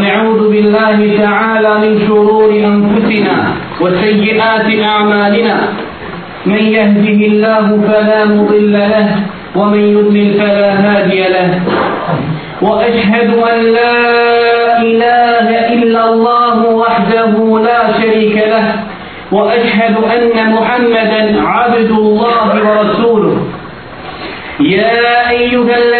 ونعوذ بالله تعالى من شرور أنفسنا وسيئات أعمالنا. من يهده الله فلا مضل له ومن يضلل فلا هادي له. وأشهد أن لا إله إلا الله وحده لا شريك له وأشهد أن محمدا عبد الله ورسوله. يا أيها الذين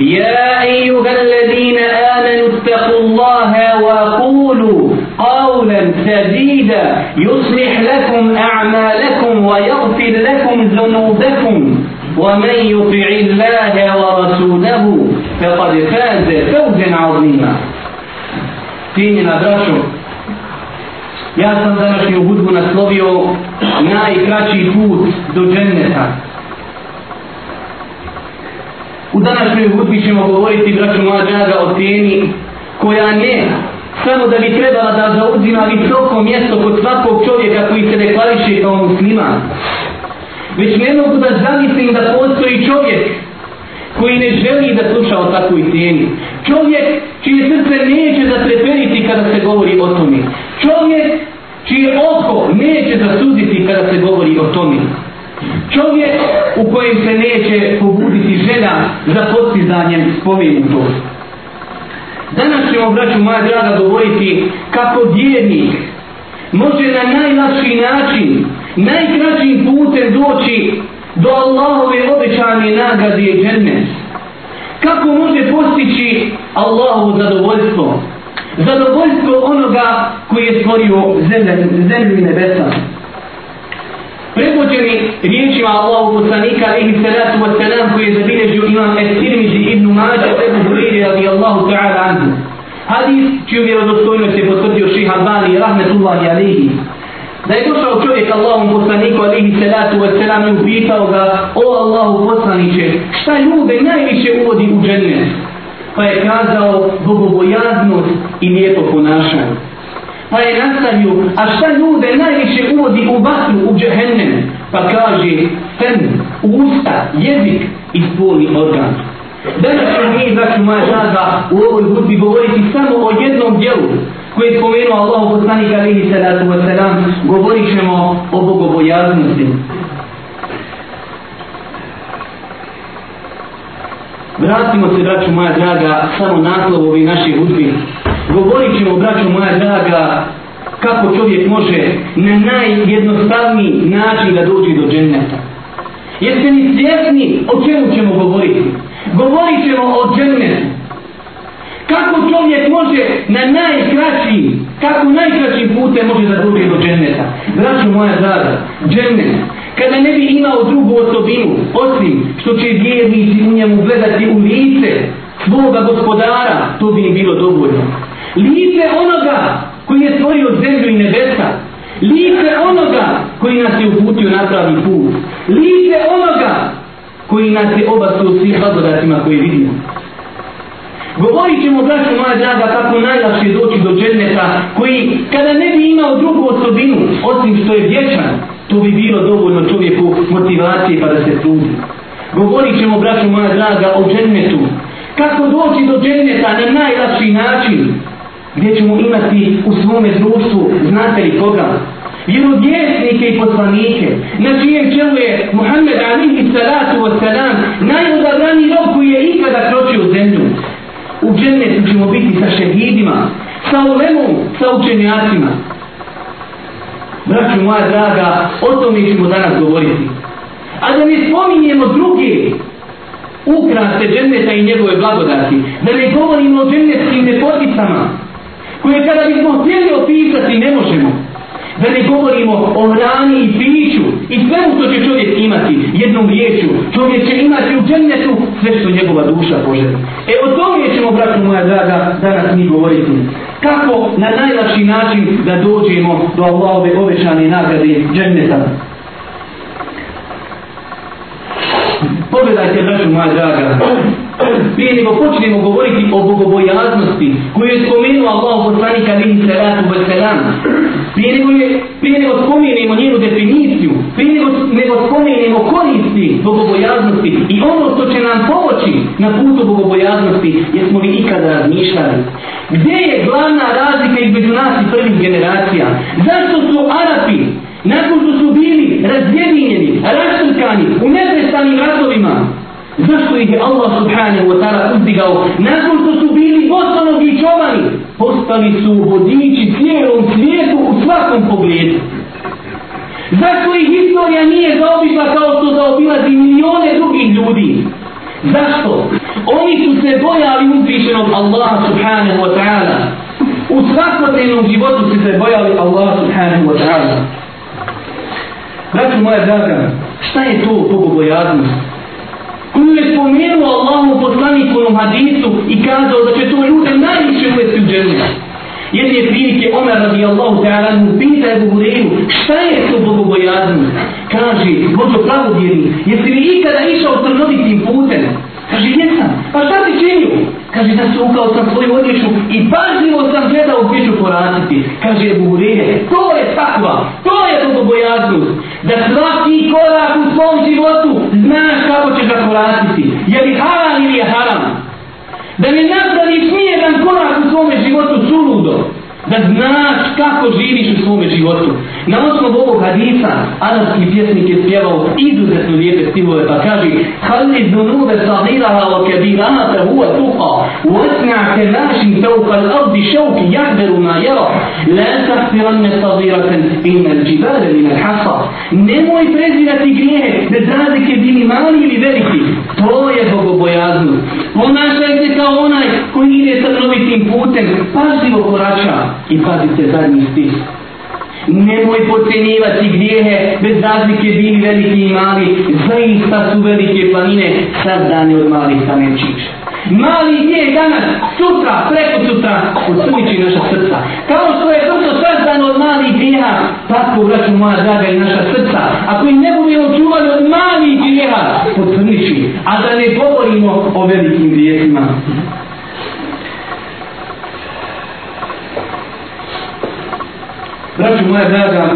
يا أيها الذين آمنوا اتقوا الله وقولوا قولا سديدا يصلح لكم أعمالكم ويغفر لكم ذنوبكم ومن يطع الله ورسوله فقد فاز فوزا عظيما فينا براشو Ja sam današnju hudbu naslovio najkraći put do dženneta. U današnjoj hutbi ćemo govoriti, braću moja draga, o temi koja ne samo da bi trebala da zauzima visoko mjesto kod svakog čovjeka koji se deklariše kao musliman. Već ne mogu da zamislim da postoji čovjek koji ne želi da sluša o takvoj temi. Čovjek čije srce neće zatreperiti kada se govori o tome. Čovjek čije oko neće zasuditi kada se govori o tome. Čovjek u kojem se neće pobuditi žena za postizanjem spomenutog. Danas ćemo, braću moja draga, govoriti kako djednik može na najlakši način, najkraćim putem doći do Allahove obećane nagrade i džennet. Kako može postići Allahovo zadovoljstvo? Zadovoljstvo onoga koji je stvorio zemlju i nebesa. Prepođeni riječima Allahu poslanika alihi salatu wa salam koji je zabilježio imam Estirmizi ibn Mađa Ebu Huriri radijallahu ta'ala anhu. Hadis čiju vjerodostojnost je potvrdio ših Albani rahmetullahi alihi. Da je došao čovjek Allahom poslaniku alihi salatu wa salam i upitao ga o Allahu poslaniće šta ljude najviše uvodi u džennet? Pa je kazao bogobojaznost i lijepo ponašanje. Pa je nastavio, a šta ljude najviše uvodi u vatru, u džehennem? Pa kaže, fen, usta, jezik i spolni organ. Danas ću mi, braću moja žada, u ovoj hudbi govoriti samo o jednom dijelu koje je spomenuo Allah poslanik alihi salatu wa salam, govorit ćemo o bogobojaznosti. Vratimo se, braću moja draga, samo naslov ove naših hudbi. Govorit ćemo, braćo moja draga, kako čovjek može na najjednostavniji način da dođe do dženneta. Jeste li svjesni o čemu ćemo govoriti? Govorit ćemo o džennetu. Kako čovjek može na najkraći, kako najkraćim putem može da dođe do dženneta? Braćo moja draga, džennet, kada ne bi imao drugu osobinu, osim što će vjernici u njemu gledati u lice svoga gospodara, to bi im bilo dovoljno. Lice onoga koji je stvorio zemlju i nebesa. Lice onoga koji nas je uputio na pravi put. Lice onoga koji nas je obasuo svih blagodatima koje vidimo. Govorit ćemo, braću moja draga, kako najlakše doći do džerneta, koji, kada ne bi imao drugu osobinu, osim što je vječan, to bi bilo dovoljno čovjeku motivacije pa da se trudi. Govorit ćemo, braću moja draga, o džennetu. Kako doći do dženneta na najlakši način, gdje ćemo imati u svome društvu, znate li koga? Vjerovjesnike i poslanike, na čijem čelu je Muhammed alihi salatu wa salam, najodabrani rob koji je ikada kročio u zemlju. U džennetu ćemo biti sa šehidima, sa ulemom, sa učenjacima. Braću moja draga, o tome ćemo danas govoriti. A da ne spominjemo druge ukraste dženneta i njegove blagodati, da ne govorimo o džennetskim nepoticama, koje kada bismo htjeli opisati ne možemo. Da ne govorimo o hrani i piću i svemu što će čovjek imati jednom riječu. Čovjek će imati u džennetu sve što njegova duša poželi. E o tome ćemo, braću moja draga, danas mi govoriti. Kako na najlakši način da dođemo do Allahove obećane nagrade dženneta. Pogledajte, braću moja draga, prije nego počnemo govoriti o bogobojaznosti koju je spomenuo Allah u alihi salatu wa salam, prije nego, je, prije nego spomenemo njenu definiciju, prije nego, nego spomenemo koristi bogobojaznosti i ono što će nam pomoći na putu bogobojaznosti, jesmo li ikada razmišljali. Gdje je glavna razlika između nas i prvih generacija? Zašto su Arapi nakon što su bili razjedinjeni, raštrkani u neprestanim ratovima, zašto ih je Allah subhanahu wa ta'ala uzdigao, nakon što su bili bosonogi čovani, postali su vodiči cijelom svijetu u svakom pogledu. Zašto ih historija nije zaobišla kao što zaobilazi milione drugih ljudi? Zašto? Oni su se bojali uzvišenog Allaha subhanahu wa ta'ala. U svakodnevnom životu su se bojali Allaha subhanahu wa ta'ala. Braću moja draga, šta je to bogobojaznost? Koju je spomenuo Allahu poslaniku u hadisu i kazao da će to ljude najviše uvesti u dženu. Jedne prilike Omer radi Allahu ta'ala mu pita Ebu Hureyru šta je to bogobojaznost? Kaže, Božo pravodjeri, jesi li ikada išao trnovitim putem? Kaže, jesam. Pa šta ti činio? Kaže, da se ukao sam svoju odjeću i pažljivo sam gledao gdje ću poraditi. Kaže, Burije, to je takva, to je bogobojaznost. Da svaki korak u svom životu znaš kako ćeš ga koratiti. Je li haram ili je haram? Da ne napraviš nijedan korak u svome životu suludo da znaš kako živiš u svome životu. Na osnovu ovog hadisa, arabski pjesnik je spjevao izuzetno lijepe stihove pa kaže Halli dunube sahiraha wa kebirata huwa tuqa, wasna kenašin fauqa l'ardi šauki jahderu ma jara, la tahtiranne sahiratan inna l'đibale min al-hasa. Nemoj prezirati grijehe, bez razlike bili mali ili veliki. To je bogobojaznost. Ponašaj se kao onaj koji ide sa novitim putem, pažljivo korača i pazite zadnji stih. Nemoj pocenjivati grijehe bez razlike bili veliki i mali, zaista su velike planine, sazdane od malih kamenčića. Mali gdje danas, sutra, preko sutra, usuniči naša srca. Kao što je brzo sazdano od malih grijeha, tako vraću moja draga i naša srca. Ako im ne budemo čuvali od malih grijeha, usuniči. A da ne govorimo o velikim grijesima. Braću moja draga,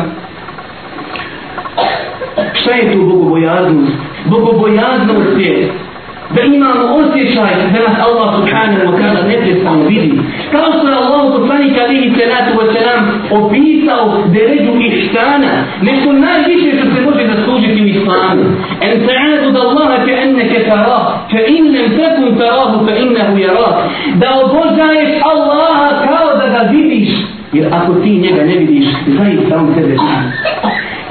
šta je tu bogobojaznost? Bogobojaznost je da imamo osjećaj da nas Allah subhanahu wa ta'ala neprestano vidi. Kao što je Allah poslanik alihi salatu wa salam opisao deređu ihsana, nešto najviše što se može zaslužiti u islamu. En ta'adu da Allaha ke enneke tarah, fe innem tekun tarahu fe innehu jarah. Da obožaješ Allaha kao da ga vidiš, Jer ako ti njega ne vidiš, zaista on tebe vidi.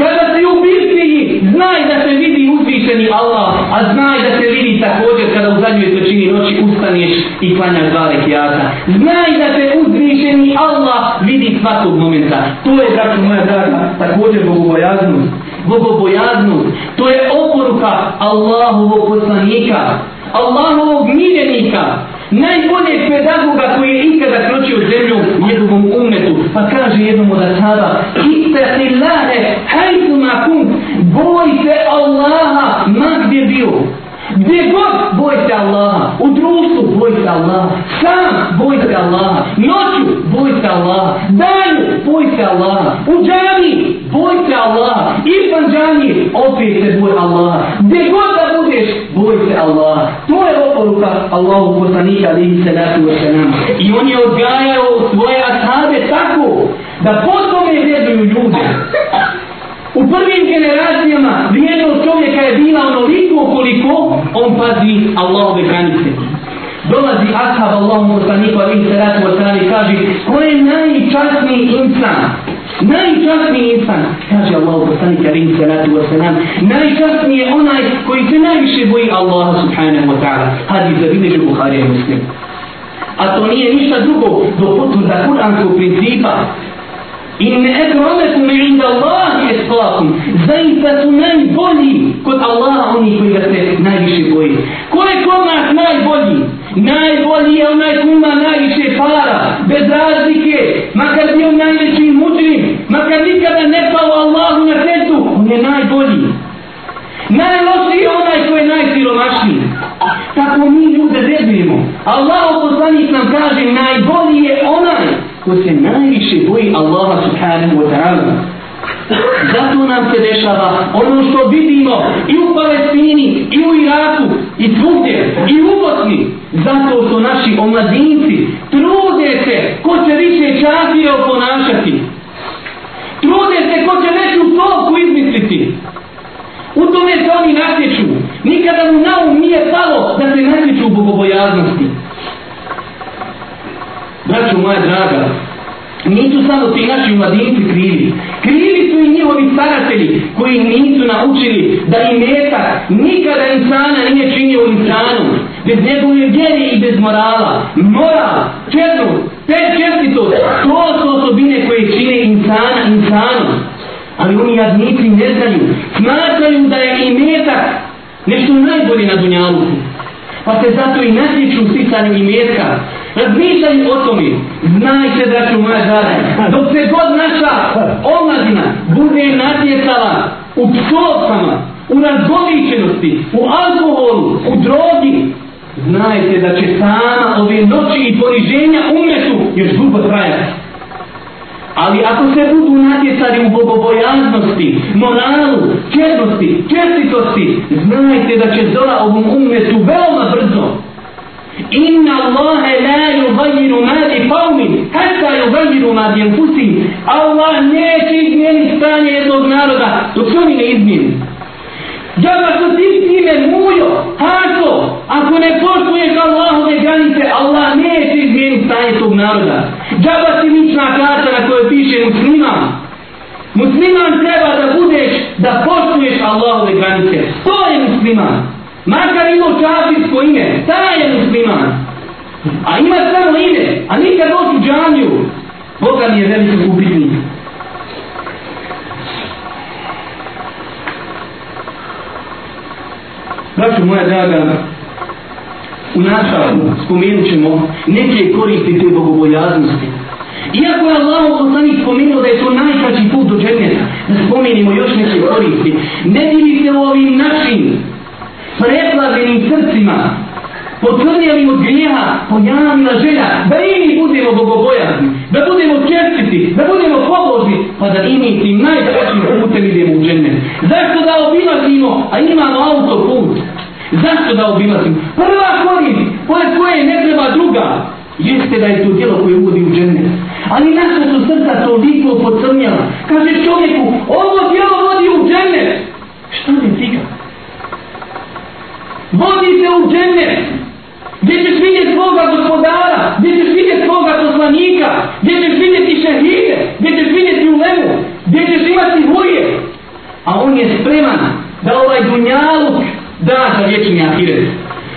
Kada si u bitliji, znaj da se vidi uzvišeni Allah, a znaj da se vidi također kada u zadnjoj trećini noći ustaneš i klanjaš dva rekiata. Znaj da se uzvišeni Allah vidi svakog momenta. To je, braću moja draga, također bogobojaznost. Bogobojaznost, to je oporuka Allahovog poslanika, Allahovog miljenika, najboljeg pedagoga koji je ikada kročio zemlju njegovom umetu, pa kaže jednom od ashaba, Ittati Allahe, hajtu ma kum, boj se Allaha, ma gdje bio. Gdje god boj Allaha, u društvu boj Allaha, sam boj Allaha, noću boj Allaha, danju boj Allaha, u džami boj Allaha, izvan džami opet se boj Allaha, gdje god da budeš boj Allaha. To je oporuka Allahu poslanika alihi salatu wa salam. I on je odgajao svoje ashabe tako da potom vjeruju ljude. U prvim generacijama vrijednost čovjeka je bila onoliko koliko on pazi Allahove granice. Dolazi ashab Allahom poslaniku alim salatu wasalam i kaže ko je najčasniji insan? Najčasniji insan, kaže Allah poslanik alim salatu wasalam, najčasniji je onaj koji se najviše boji Allaha subhanahu wa ta'ala. Hadis za biležu Buhari muslim. A to nije ništa drugo do potvrda kuranskog principa In ekromekum inda Allahi esplakum. Zaista su najbolji kod Allaha oni koji ga se najviše boji. Ko je kod nas najbolji? Najbolji je onaj koji ima najviše para, bez razlike, makar bio najveći muđim, makar nikada ne pao Allahu na tetu, on je najbolji. Najlošiji je onaj koji je najsiromašniji. Tako mi ljude debimo. Allah poslanik nam kaže najbolji je onaj ko se najviše boji Allaha subhanahu wa ta'ala. Zato nam se dešava ono što vidimo i u Palestini, i u Iraku, i svugdje, i u Bosni. Zato što naši omladinci trude se ko će više častije oponašati. Trude se ko će veću plovku izmisliti. U tome se oni natječu. Nikada mu na um nije palo da se natječu u bogobojaznosti. Braćo moja draga, nisu samo ti naši mladinci krivi. Krivi su i njihovi staratelji koji nisu naučili da i metak nikada insana nije činio insanom. Bez njegove vjeri i bez morala. Moral, četnost, te čestitost, to su osobine koje čine insana insanom. Ali oni jadnici ne znaju. Smatraju da je imetak nešto najbolje na dunjalu. Pa se zato i natječu u sticanju imetka. Razmišljaj o tome. Znajte da ću moja žara. Dok se god naša omladina bude natjecala u psovkama, u razgoličenosti, u alkoholu, u drogi, znajte da će sama ove noći i poniženja umetu još dugo trajati. Ali ako se budu natjecali u bogobojaznosti, moralu, černosti, čestitosti, znajte da će zora ovom umetu veoma brzo. Inna Allahe la yubayiru ma bi qawmin hatta yubayiru ma bi anfusihim. Allah neće izmijeniti stanje jednog naroda dok se oni ne izmijeni. Džaba su ti time mujo, haso, ako ne poštuješ Allahove granice, Allah neće izmijeniti stanje tog naroda. Džaba si lična karta na kojoj piše musliman. Musliman treba da budeš, da poštuješ Allahove granice. To je musliman. Makar imao čafirsko ime, taj je musliman. A ima samo ime, a nikad doći u. Boga mi je veliki gubitnik. Braću moja draga, u nastavku spomenut ćemo neke koristi te bogobojaznosti. Iako je Allah poslanik spomenuo da je to najkraći put do dženeta, da spomenimo još neke koristi, ne bi se u ovim našim preplavenim srcima, potvrdjeli od grijeha, pojavila želja, da i mi budemo bogobojazni, da budemo čestiti, da budemo pobožni, pa da i mi tim najkraćim putem idemo u dženet. Zašto da obilazimo, a imamo autoput? Zašto da obilazimo? Prva korist, pored koje ne treba druga, jeste da je to djelo koje uvodi u džennet. Ali naša su srca toliko pocrnjala. Kaže čovjeku, ovo djelo vodi u džennet. Što ne ti Vodi se u džennet. Gdje ćeš vidjeti svoga gospodara, gdje ćeš vidjeti svoga poslanika, gdje ćeš vidjeti šehide, gdje ćeš vidjeti ulemu, gdje ćeš imati huje. A on je spreman da ovaj dunjaluk da za vječni ahiret.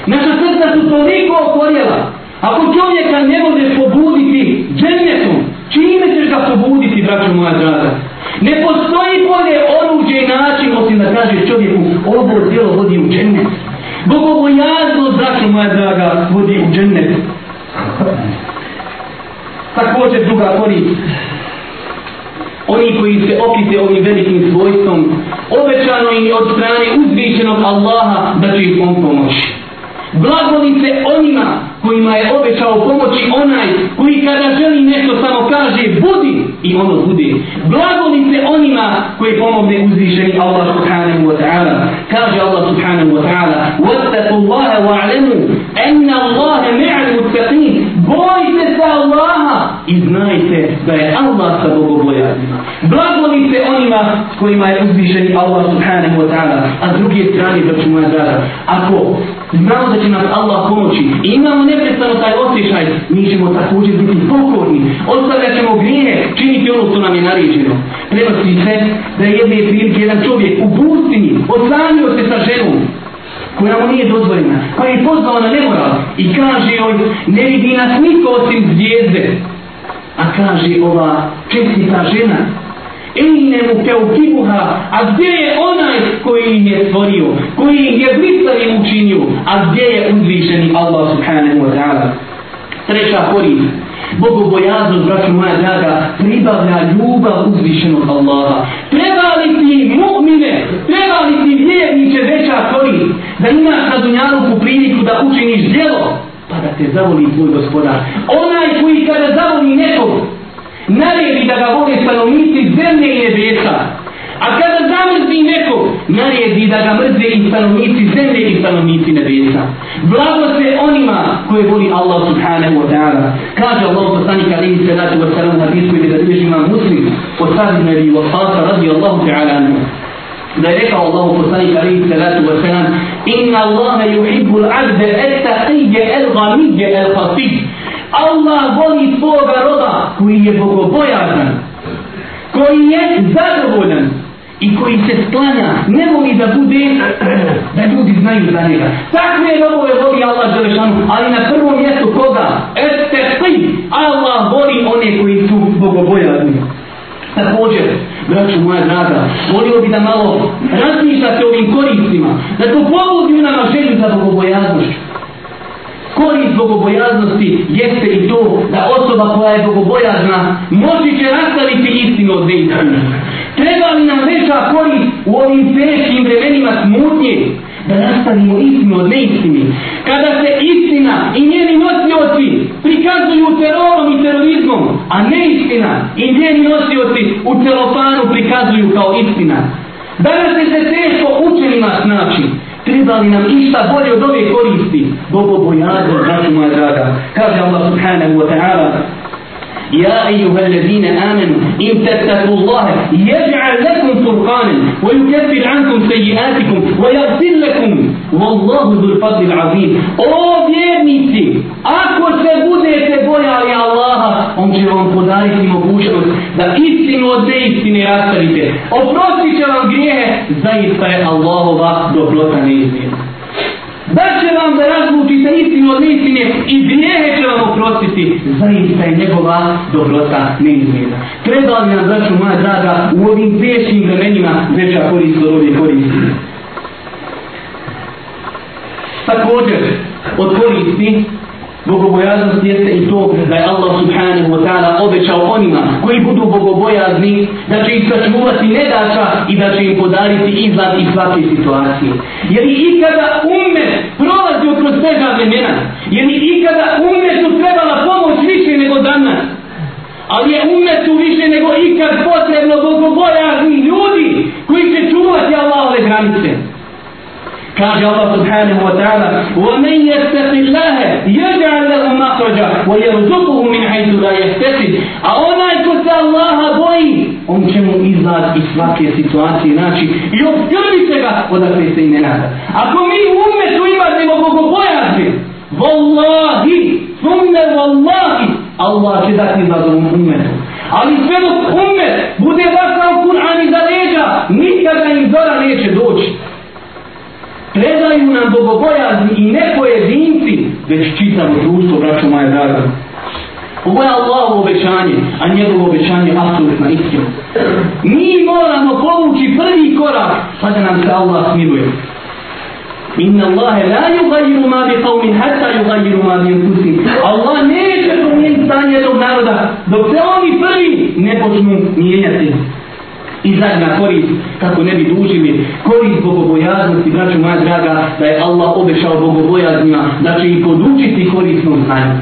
Naša srca su toliko okorjela. Ako čovjeka ne možeš pobuditi džennetom, čime ćeš ga pobuditi, braćo moja draga? Ne postoji bolje oruđe i način, osim da kažeš čovjeku, ovo djelo vodi u džennet. Bogobojazno, braćo moja draga, vodi u džennet. Također druga korist oni koji se opite ovim velikim svojstvom, obećano im od strane uzvišenog Allaha da će ih on pomoći. Blagolice onima kojima je obećao pomoći onaj koji kada želi nešto samo kaže budi i ono budi. Blagolice onima koji pomogne uzvišeni Allah subhanahu wa ta'ala. Kaže Allah subhanahu wa ta'ala وَاتَّقُوا اللَّهَ وَعْلَمُوا أَنَّ اللَّهَ مِعَ الْمُتَّقِينَ Bojite se Allaha i znajte da je Allah sa bogobojaznima. Blagoli se onima kojima je uzvišeni Allah subhanahu wa ta'ala. A s druge strane, da ću moja draga, ako znamo da će nas Allah pomoći i imamo neprestano taj osjećaj, mi ćemo također biti pokorni, ostavljat ćemo grije, činiti ono što nam je naređeno. Prenosi se da je jedne prilike jedan čovjek u pustinji osamio se sa ženom, koja mu nije dozvoljena, pa je pozvala na nemoral i kaže joj, ne vidi nas niko osim zvijezde. A kaže ova čestita žena, Ejne mu keukibuha, a gdje je onaj koji ih je stvorio, koji ih je blisavim učinio, a gdje je uzvišeni Allah subhanahu wa ta'ala. Treća korist, bogobojaznost, braću moja draga, pribavlja ljubav uzvišenog Allaha. Treba li ti mu'mine, treba li ti vjerniće veća korist, da imaš na dunjalu priliku da učiniš djelo, pa da te zavoli tvoj gospodar. Onaj koji kada zavoli nekog, naredi da ga vole stanovnici zemlje i nebesa. A kada zamrzi nekog, naredi da ga mrze i stanovnici zemlje i stanovnici nebesa. Blago se onima koje voli Allah subhanahu wa ta'ala. Kaže Allah poslanik alihi salatu wa salam na pismu i da bilježi imam muslim od sadi nebi wa fasa radi Allahu ta'ala anhu. Da je rekao Allah poslanik alaihi salatu wa salam Inna Allahe yuhibbu l'abde el taqije el gamije el khafid. Allah voli svoga roda koji je bogobojazan, koji je zadovoljan i koji se sklanja, ne voli da bude, da ljudi znaju za njega. Takve robove voli Allah Đelešanu ali na prvom mjestu koga? esteti. Allah voli one koji su bogobojazni. Također, braću moja draga, volio bi da malo razmišljate ovim koristima, da to pobudi u nama želju za bogobojaznošću korist bogobojaznosti jeste i to da osoba koja je bogobojazna moći će nastaviti istinu od neistine. Treba li nam veća korist u ovim teškim vremenima smutnje da nastavimo istinu od neistini. Kada se istina i njeni nosioci prikazuju terorom i terorizmom, a neistina i njeni nosioci u celofanu prikazuju kao istina. Danas se teško učenima snaći. Treba li nam išta bolje od ove koristi? Bogo bojazno, braću moja draga. Kaže Allah subhanahu wa ta'ala, يا أيها الذين آمنوا إن تتقوا الله يجعل لكم فرقانا ويكفر عنكم سيئاتكم ويغفر لكم والله ذو الفضل العظيم O vjernici, ako se budete bojali Allaha, On će vam podariti mogućnost da istinu od neistine rastavite. Oprostit će vam grijehe, zaista je Allahova dobrota neizmjerna. Da će vam da razlučite istinu od neistine i grijehe će vam oprostiti, zaista je njegova dobrota neizmjerna. Treba li nam, braću moja draga, u ovim teškim vremenima veća korist od ovih koristi? Također, od koristi Bogobojaznost jeste i to da je Allah subhanahu wa ta'ala obećao onima koji budu bogobojazni da će ih sačuvati nedača i da će im podariti izlaz iz svake situacije. Je li ikada umet prolazi kroz teža vremena? Je li ikada umetu trebala pomoć više nego danas? Ali je umetu više nego ikad potrebno bogobojazni ljudi koji će čuvati Allahove granice. Kaže Allah subhanahu wa ta'ala وَمَنْ يَتَّقِ اللَّهَ يَجْعَلْ لَهُ مَخْرَجًا وَيَرْزُقُهُ مِنْ حَيْثُ لَا يَحْتَسِبْ A onaj ko se Allaha boji, on će mu izlaz iz svake situacije naći i obskrbi se ga odakle se i ne nada. Ako mi u umetu imamo bogobojazni, Wallahi, summe wallahi, Allah će dati izlaz u umetu. Ali sve dok umet bude vasao Kur'an iza leđa, nikada im zora neće doći predaju nam bogobojazni i ne pojedinci, već čitavo društvo, braćo moje draga. Ovo je Allahovo obećanje, a njegovo obećanje je apsolutna istina. Mi moramo povući prvi korak, pa da nam se Allah smiluje. Inna Allahe la yugayiru ma bi qawmin hatta yugayiru ma bi anfusihim. Allah neće promijeniti stanje tog naroda dok se oni prvi ne počnu mijenjati. I zadnja korist, kako ne bi dužili, korist bogobojaznosti, braću moja draga, da je Allah obećao bogobojaznima, da će ih podučiti korisnom znanju.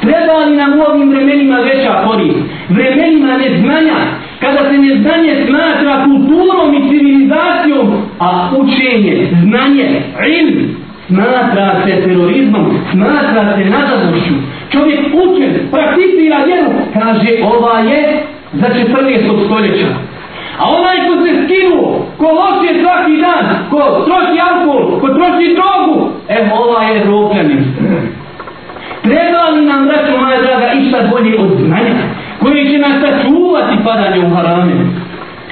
Treba li nam u ovim vremenima veća korist? Vremenima neznanja, kada se neznanje smatra kulturom i civilizacijom, a učenje, znanje, ilm, smatra se terorizmom, smatra se nadanošću. Čovjek učen, prakticira vjeru, kaže ova je za 14. stoljeća. A onaj ko se skinuo, ko loše svaki dan, ko troši alkohol, ko troši drogu, evo ova je ropljanin. Treba li nam, braćo moja draga, išta bolje od znanja, koje će nas sačuvati padanje u harame?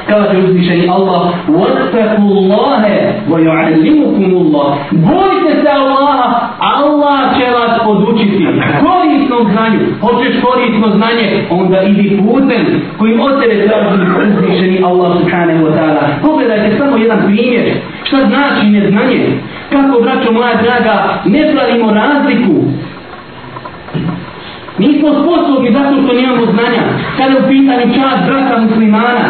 Kaže uzvišeni Allah, وَتَّقُوا اللَّهَ وَيُعَلِّمُكُمُ اللَّهِ Bojite se Allaha, Allah će vas podučiti. Korisno korisnom znanju, hoćeš korisno znanje, onda idi putem kojim od tebe traži uzvišeni Allah subhanahu wa ta'ala. Pogledajte samo jedan primjer, šta znači neznanje, kako, braćo moja draga, ne pravimo razliku Nismo sposobni zato što nemamo znanja. Kada u pitanju čast brata muslimana,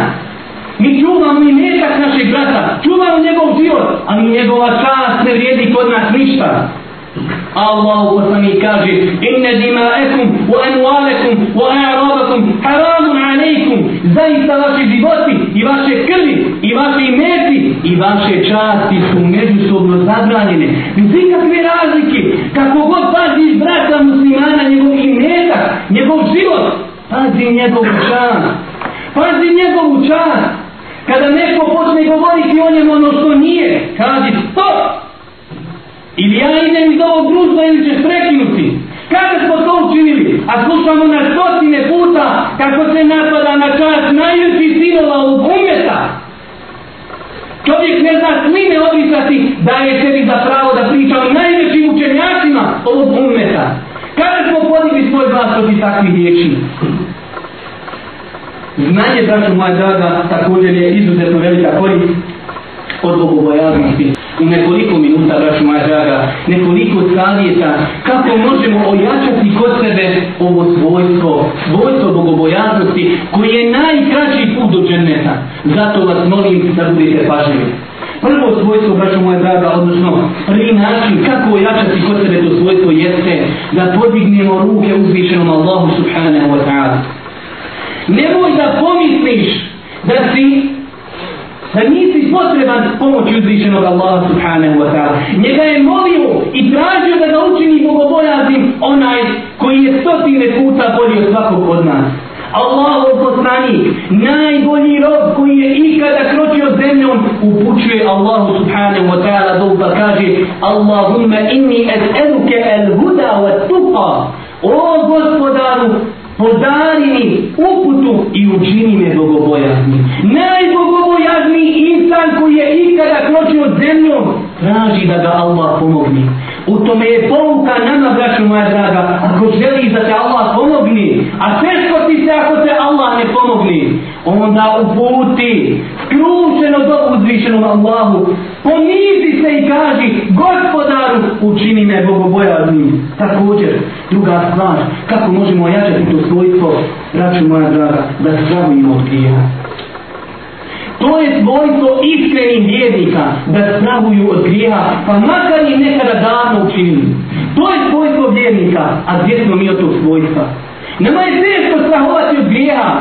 mi čuvamo i metak našeg brata, čuvamo njegov život, ali njegova čast ne vrijedi kod nas ništa. Allah poslani kaže Inne dima'ekum wa anualekum, wa a'rabakum haramun alejkum Zaista vaši životi i vaše krvi i vaše imeti i vaše časti su međusobno zabranjene. Bez ikakve razlike Kako god pazi brata muslimana njegov imetak, njegov život Pazi njegov čast. Pazi njegov čast. Kada neko počne govoriti o njemu ono što nije Kaži stop Ili ja idem iz ovog društva ili ćeš prekinuti. Kada smo to učinili? A slušamo na stotine puta kako se napada na čas najveći sinova u umeta. Čovjek ne zna slime odvisati da je sebi za pravo da priča o najvećim učenjacima ovog umeta. Kada smo podigli svoj glas od takvih riječi? Znanje, braću moja draga, također je izuzetno velika korist od bogobojaznosti u nekoliko minuta, braću moja draga, nekoliko savjeta kako možemo ojačati kod sebe ovo svojstvo, svojstvo bogobojaznosti koji je najkraći put do dženeta. Zato vas molim da budete pažljivi. Prvo svojstvo, braću moja draga, odnosno prvi način kako ojačati kod sebe to svojstvo jeste da podignemo ruke uzvišenom Allahu subhanahu wa ta'ala. Nemoj da pomisliš da si da nisi potreban pomoći uzvišenog Allaha subhanahu wa ta'ala. Njega je molio i tražio da ga učini bogobojazim onaj koji je stotine puta bolji od svakog od nas. Allahov poslanik, najbolji rob koji je ikada kročio zemljom, upućuje Allahu subhanahu wa ta'ala do da kaže Allahumma inni es'eluke el huda wa tuqa. O gospodaru, podari mi uputu i učini me bogobojazni. Najbogobojazni insan koji je ikada kročio zemljom, traži da ga Allah pomogne. U tome je pouka nama, braću moja draga, ako želiš da te Allah pomogne, a teško ti se ako te Allah ne pomogne, onda uputi, skrušeno do uzvišenom Allahu, ponizi se i kaži, gospodaru, učini me bogobojaznim. Također, druga stvar, kako možemo ojačati to svojstvo, braću moja draga, da zdravimo od grija. To je svojstvo iskrenih vjernika da strahuju od grijeha, pa makar i nekada davno učinili. To je svojstvo vjernika, a gdje smo mi od tog svojstva? Nama je teško strahovati od grijeha,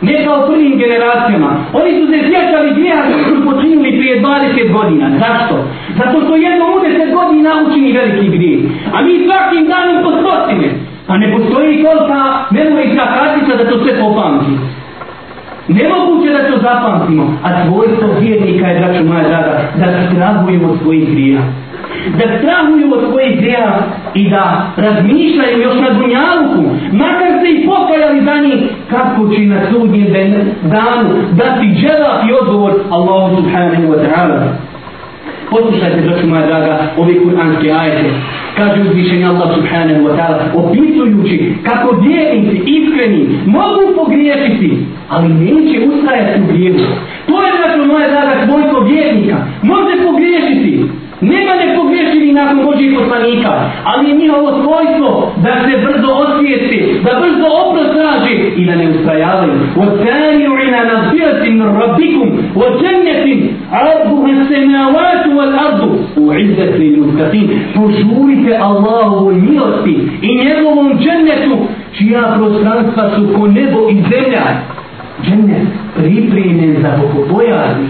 ne kao prvim generacijama. Oni su se sjećali grijeha koji su počinili prije 20 godina. Zašto? Zato što jednom u 10 godina učini veliki grijeh. A mi svakim danom po stotine. Pa ne postoji kolika memorijska kartica da to sve popamti. Nemoguće da to zapamtimo, a svojstvo vjernika je, braću moja draga, da strahuju od svojih grija. Da strahuju od svojih grija i da razmišljaju još na dunjavuku, makar se i pokajali za njih, kako će na sudnjem danu dati dželak i odgovor Allahu subhanahu wa ta'ala. Poslušajte, braću moja draga, ove kuranske ajete. Kaže uzvišenje Allah subhanahu wa ta'ala, opisujući kako vjernici iskreni mogu pogriješiti, ali neće ustajati u grijevu. To je, braću moja draga, svojstvo vjernika. Može pogriješiti, Nema ne pogriješi ni nakon Božih poslanika, ali je njihovo svojstvo da se brzo osvijesti, da brzo oprost traži i da ne ustrajavaju. وَتَانِعُ إِلَى نَغْفِرَةٍ مِنْ رَبِّكُمْ وَجَنَّةٍ عَرْضُهَا السَّمَاوَاتُ وَالْأَرْضُ أُعِزَّتْ لِلْمُتَّقِينَ Požurite Allahovoj milosti i njegovom džennetu, čija prostranstva su ko nebo i zemlja džennet pripremljen za bogobojazni.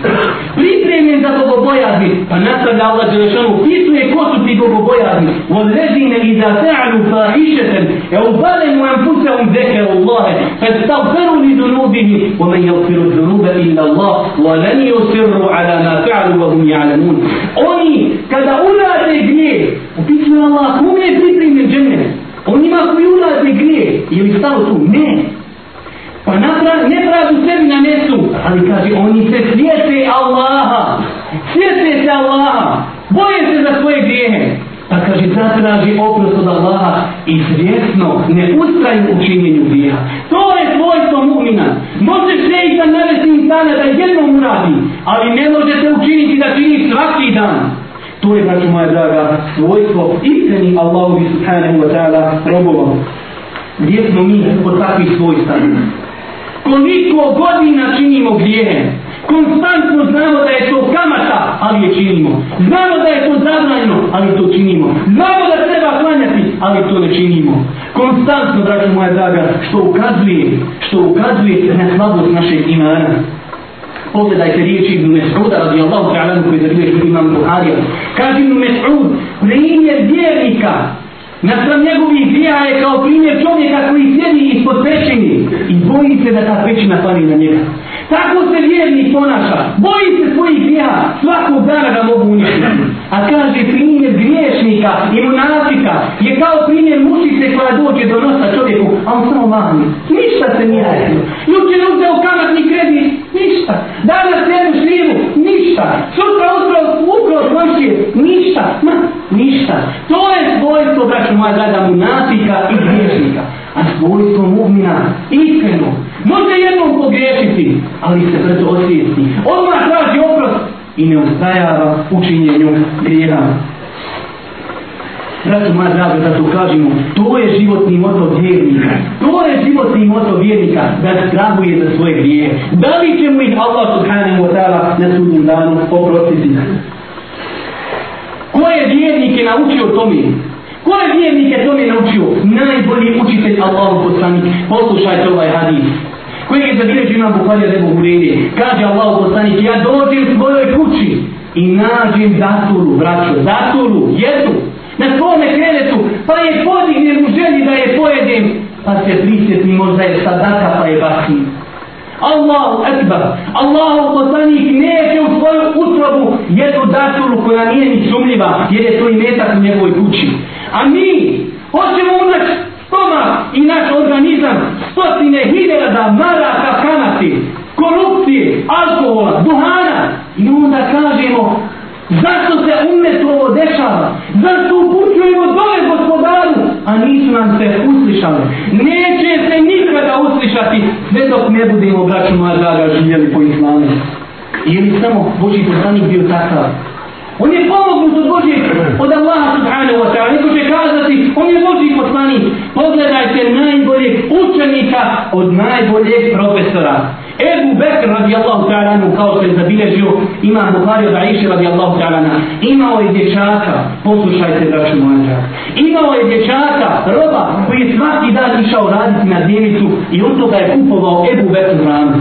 Pripremljen za bogobojazni. Pa nastavlja Allah Đelešanu, pisuje ko su ti bogobojazni. Određine i da ta'alu fahišeten, e ubalenu anfusehum zekeru Allahe, fa stavferu li dunubihi, wa men javfiru dunube illa Allah, wa len yusirru ala ma fa'alu wa hum ja'lamun. Oni, kada urade gdje, upisuje Allah, kome je pripremljen džennet? Onima koji urade gdje, je li stalo tu? Ne. Pa napravi, ne pravi sebi na mesu, ali kaže, oni se svijete Allaha. Svijete se Allaha. Boje se za svoje grijehe. Pa kaže zatraži oprost od Allaha i svjesno ne ustraju u činjenju grijeha. To je svojstvo mu'mina. Može se i da navesti insana da jednom uradi, ali ne možete učiniti da čini svaki dan. To je, braću moja draga, svojstvo istini Allahu subhanahu wa ta'ala robova. Gdje smo mi od takvih svojstva? Koliko godina činimo grijehe? Konstantno znamo da je to kamata, ali je činimo. Znamo da je to zabranjeno, ali to činimo. Znamo da treba klanjati, ali to ne činimo. Konstantno, draga moja draga, što ukazuje, što ukazuje na slabost našeg imana. Pogledajte riječi Ibn Mes'uda radijallahu ta'ala koji zabilježi imam Buharija. Kaže Ibn Mes'ud, primjer vjernika Nasram njegovih grija je kao primjer čovjeka koji sjedi ispod pećini i boji se da ta pećina pali na njega. Tako se vjerni ponaša. Boji se svojih grija, svakog dana ga mogu uništiti. A kaže primjer griješnika i monafika je kao primjer mušice koja dođe do nosa čovjeku, a on samo vani. Ništa se nije radio. Juče je uzeo kamatni kredit, ništa. Danas jednu šlivu, ništa. Sutra uzeo ukrao svojšće, ništa. Ma, ništa. To je svojstvo, braću moja draga, monafika i griješnika. A svojstvo mu'mina, iskreno, Može jednom pogriješiti, ali se brzo osvijesti. Odmah traži oprost i ne ustajava u činjenju grijeha. Zato moja draga, da to kažemo, to je životni moto vjernika. To je životni moto vjernika da strahuje za svoje grije. Da li će mu ih Allah subhanahu wa ta'ala na sudnjem danu oprostiti? Ko je vjernike naučio tome? Ko je vjernike tome naučio? Najbolji učitelj Allahu poslanik. Poslušajte ovaj hadis koji je zabilježio imam Bukharija Rebu Hureyri. Kaže Allah poslanik, ja dođem svojoj kući i nađem zaturu, braćo, zaturu, jednu, na svome kreletu, pa je podignem u želji da je pojedem, pa se prisjeti možda je sadaka, pa je bacim. Allahu ekbar, Allahu poslanik neće u svoju utrobu jednu daturu koja nije ni sumljiva, jer je to i metak u njegovoj kući. A mi hoćemo unaći stomak i naš organizam stotine hiljada maraka kamati, korupcije, alkohola, duhana i onda kažemo zašto se umet ovo dešava, zašto upućujemo dole gospodaru, a nisu nam se uslišali. Neće se nikada uslišati sve dok ne budemo, braću moja draga, živjeli po islamu. Ili samo Boži poslanik bio takav. On je pomognut od Božje, od Allaha subhanahu wa ta'ala. Neko će kazati, on je Božji poslanik. Pogledajte najboljeg učenika od najboljeg profesora. Ebu Bekr radijallahu ta'ala, kao što je zabilježio, ima Buhari od Aisha radijallahu ta'ala, imao je dječaka, poslušajte braću moja imao je dječaka, roba, koji je svaki dan išao raditi na djevicu i on toga je kupovao Ebu Bekr ranu.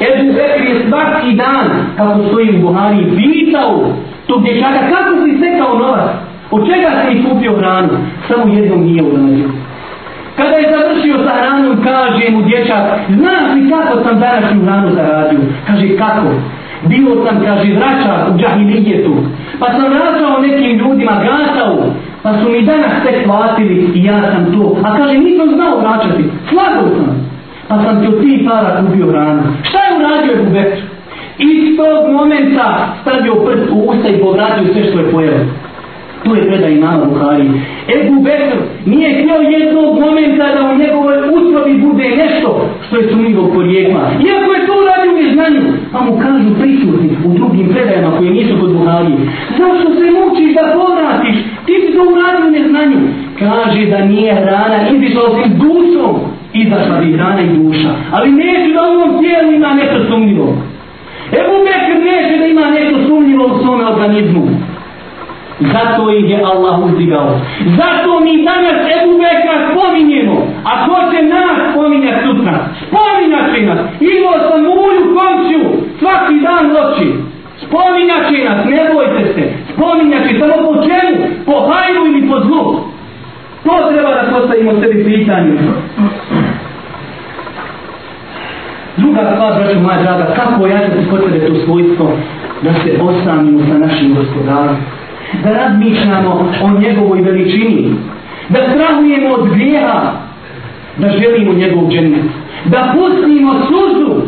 Ebu Bekr je svaki dan, kako stoji u Buhari, pitao tog dječaka, kako si sekao novac? Od čega si mi kupio hranu? Samo jednom nije uradio. Kada je završio sa hranom, kaže mu dječak, znaš li kako sam današnju hranu zaradio? Kaže, kako? Bio sam, kaže, vraćar u džahilijetu. Pa sam vraćao nekim ljudima, gatao. Pa su mi danas sve platili i ja sam to. A kaže, nisam znao vraćati. Slagao sam pa sam ti od tih para kupio hranu. Šta je uradio Ebu Bekr? Iz tog momenta stavio prst u usta i povratio sve što je pojelo. To je predaj imama Buhari. Ebu Bekr nije htio jednog momenta da u njegovoj uslovi bude nešto što je sumnjivo porijekla. Iako je to uradio u neznanju, pa mu kažu prisutni u drugim predajama koje nisu kod Buhari. Zašto se mučiš da povratiš? Ti si to uradio u neznanju. Kaže da nije hrana, izišao si dušom izašla bi hrana i duša. Ali neće da u ovom tijelu ima nešto sumnjivo. Ebu Bekr neće da ima nešto sumnjivo u svome organizmu. Zato ih je Allah uzdigao. Zato mi danas Ebu Bekra spominjemo. A ko će nas spominjati sutra? Spominjat će nas. Imao sam ulju komšiju svaki dan noći. Spominjat će nas, ne bojte se. Spominjat će samo po čemu? Po hajru ili po zlu. To treba da postavimo sebi pitanje. Druga stvar, braću moja draga, kako ojačati kod sebe to svojstvo da se osamimo sa našim gospodarom, da razmišljamo o njegovoj veličini, da strahujemo od grijeha, da želimo njegov džennet, da pustimo suzu,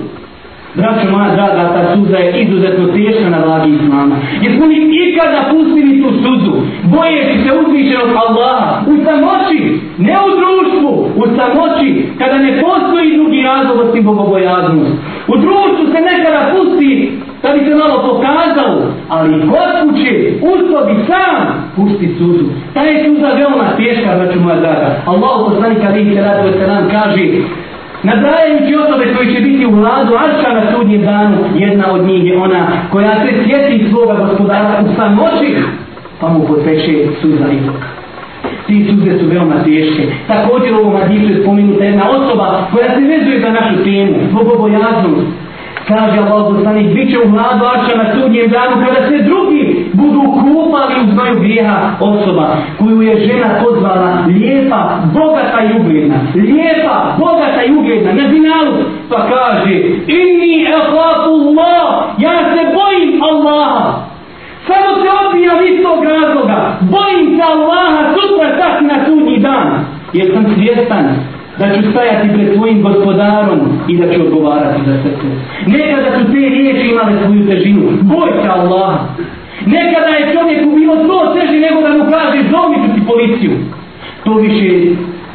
Braćo moja draga, ta suza je izuzetno teška na vladi Islama. Jesmo li ikada pustili tu suzu, bojeći se uzvišenog Allaha, u samoći, ne u društvu, u samoći, kada ne postoji drugi razlog osim bogobojaznost. U društvu se nekada pusti da bi se malo pokazalo, ali kod kuće, u sobi sam, pusti suzu. Ta je suza veoma teška, braćo moja draga. Allah poslanika, Ali se radi se nam kaže, Nabrajajući osobe koji će biti u vladu Arša na sudnjem danu, jedna od njih je ona koja se sjeti svoga gospodara u samoći, pa mu poteče suza izlog. Ti suze su veoma teške. Također u ovom hadisu je spomenuta jedna osoba koja se vezuje za našu temu, bogobojaznost. Kaže Allah poslanik, bit će u vladu Arša na sudnjem danu kada se drugi budu kupali u znoju grijeha osoba koju je žena pozvala lijepa, bogata i ugledna. Lijepa, bogata i ugledna na dinalu. Pa kaže, inni ehlafu Allah, ja se bojim Allaha. Samo se odbijam iz tog razloga. Bojim se Allaha sutra tak na sudnji dan. Jer sam svjestan da ću stajati pred svojim gospodarom i da ću odgovarati za srce. Nekada su te riječi imale svoju težinu. Boj se Allah. Nekada je čovjeku bilo to teži nego da mu kaže zovni ću ti policiju. To više,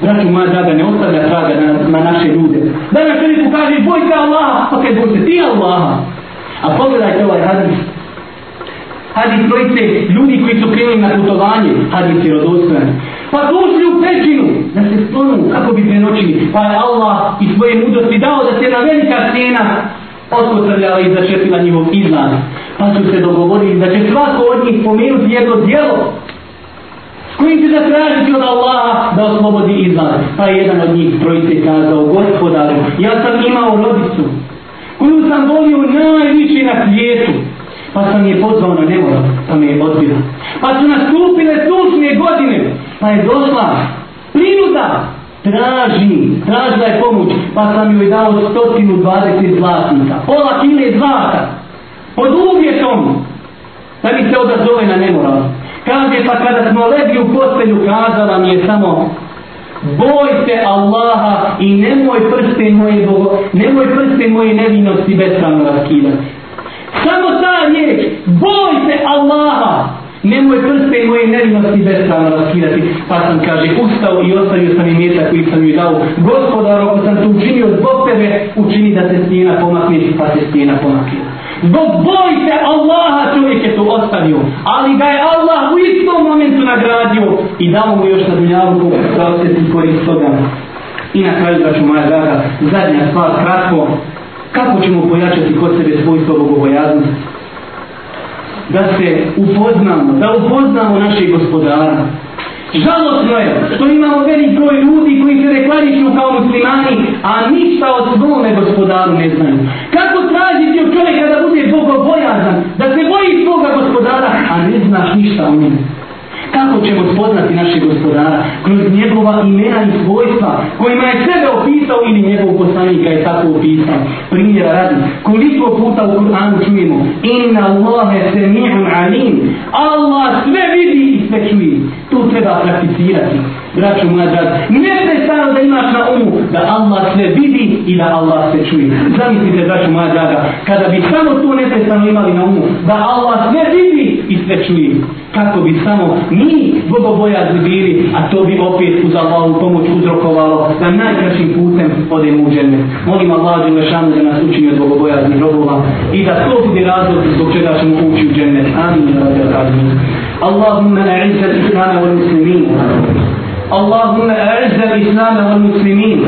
braću moja draga, ne ostavlja traga na, na naše ljude. Danas čovjeku kaže boj se Allah, pa kaj boj se ti Allah. A pogledajte ovaj hadis. Hadis trojice ljudi koji su krenuli na putovanje. Hadis je rodostojan. Pa došli u pećinu da se sklonu kako bi prenoćili. Pa je Allah i svoje mudrosti dao da se na velika cijena otpostavljala i začepila njihov izlaz. Pa su se dogovorili da će svako od njih pomenuti jedno dijelo s kojim će zatražiti od Allaha da oslobodi izlaz. Pa je jedan od njih trojice kazao, gospodaru, ja sam imao rodicu koju sam volio najviše na svijetu. Pa sam je pozvao na nemoral, pa me je odbila. Pa su nastupile tužne godine, pa je došla prinuda, traži, tražila je pomoć, pa sam joj dao 120 zlatnika, pola kile zlata, pod uvjetom da mi se odazove na nemoral. Kaže, pa kada smo legli u postelju, kazala mi je samo, boj se Allaha i nemoj prste moje, nemoj prste moje nevinosti bespravno raskidati. Samo ta riječ, boj se Allaha, nemoj prste moje nevinosti bespravno raskidati. Pa sam, kaže, ustao i ostavio sam im mjesta koji sam ju dao. Gospodar, ako sam to učinio zbog tebe, učini da se stijena pomakne, pa se stijena pomakne. Zbog boj se Allaha čovjek je to ostavio, ali ga je Allah u istom momentu nagradio i dao mu još na dunjavu da osjeti korist toga. I na kraju, braću moja draga, zadnja stvar, kratko, kako ćemo pojačati kod sebe svojstvo bogobojaznosti? Da se upoznamo, da upoznamo našeg gospodara. Žalostno je što imamo velik broj ljudi koji se reklamišu kao muslimani, a ništa od svome gospodaru ne znaju. Kako tražiti od čovjeka da bude bogobojazan, da se boji svoga gospodara, a ne znaš ništa o njemu? Kako ćemo spoznati naše gospodara? Kroz njegova imena i svojstva kojima je sebe opisao ili njegov poslanika je tako opisao. Primjera radi. Koliko puta u Kur'anu čujemo Inna Allahe semi'un alim. Allah sve vidi i sve čuje. To treba prakticirati. Braćo moja draga, ne prestano da imaš na umu da Allah sve vidi i da Allah sve čuje. Zamislite, braćo moja draga, kada bi samo to neprestano imali na umu, da Allah sve vidi i sve čuje Kako bi samo mi bogobojazni bili, a to bi opet uz Allahu pomoć uzrokovalo da najkraćim putem odemo u džene. Molim Allah da lešanu da nas učini od bogobojaznih robova i da to bude razlog zbog čega ćemo ući u džene. Amin. Allahumma a'izza l-Islama wal-Muslimin. اللهم أعز الإسلام والمسلمين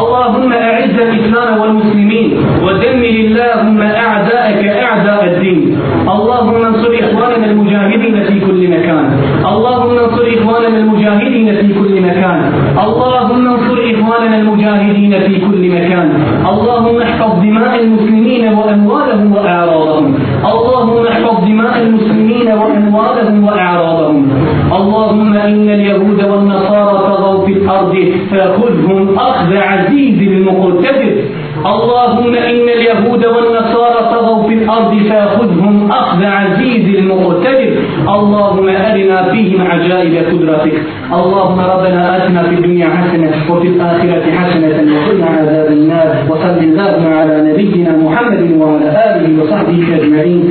اللهم أعز الإسلام والمسلمين ودمر اللهم أعداءك أعداء الدين اللهم انصر إخواننا المجاهدين في كل مكان. اللهم انصر إخواننا المجاهدين في كل مكان. اللهم انصر إخواننا المجاهدين في كل مكان. اللهم احفظ دماء المسلمين وأموالهم وأعراضهم. اللهم احفظ دماء المسلمين وأموالهم وأعراضهم. اللهم إن اليهود والنصارى طغوا في الأرض فخذهم أخذ عزيز المقتدر. اللهم إن اليهود والنصارى طغوا في الأرض فأخذهم أخذ عزيز المقتدر. اللهم أرنا فيهم عجائب قدرتك. اللهم ربنا آتنا في الدنيا حسنة وفي الآخرة حسنة وقنا عذاب النار. وصل اللهم على نبينا محمد وعلى آله وصحبه أجمعين.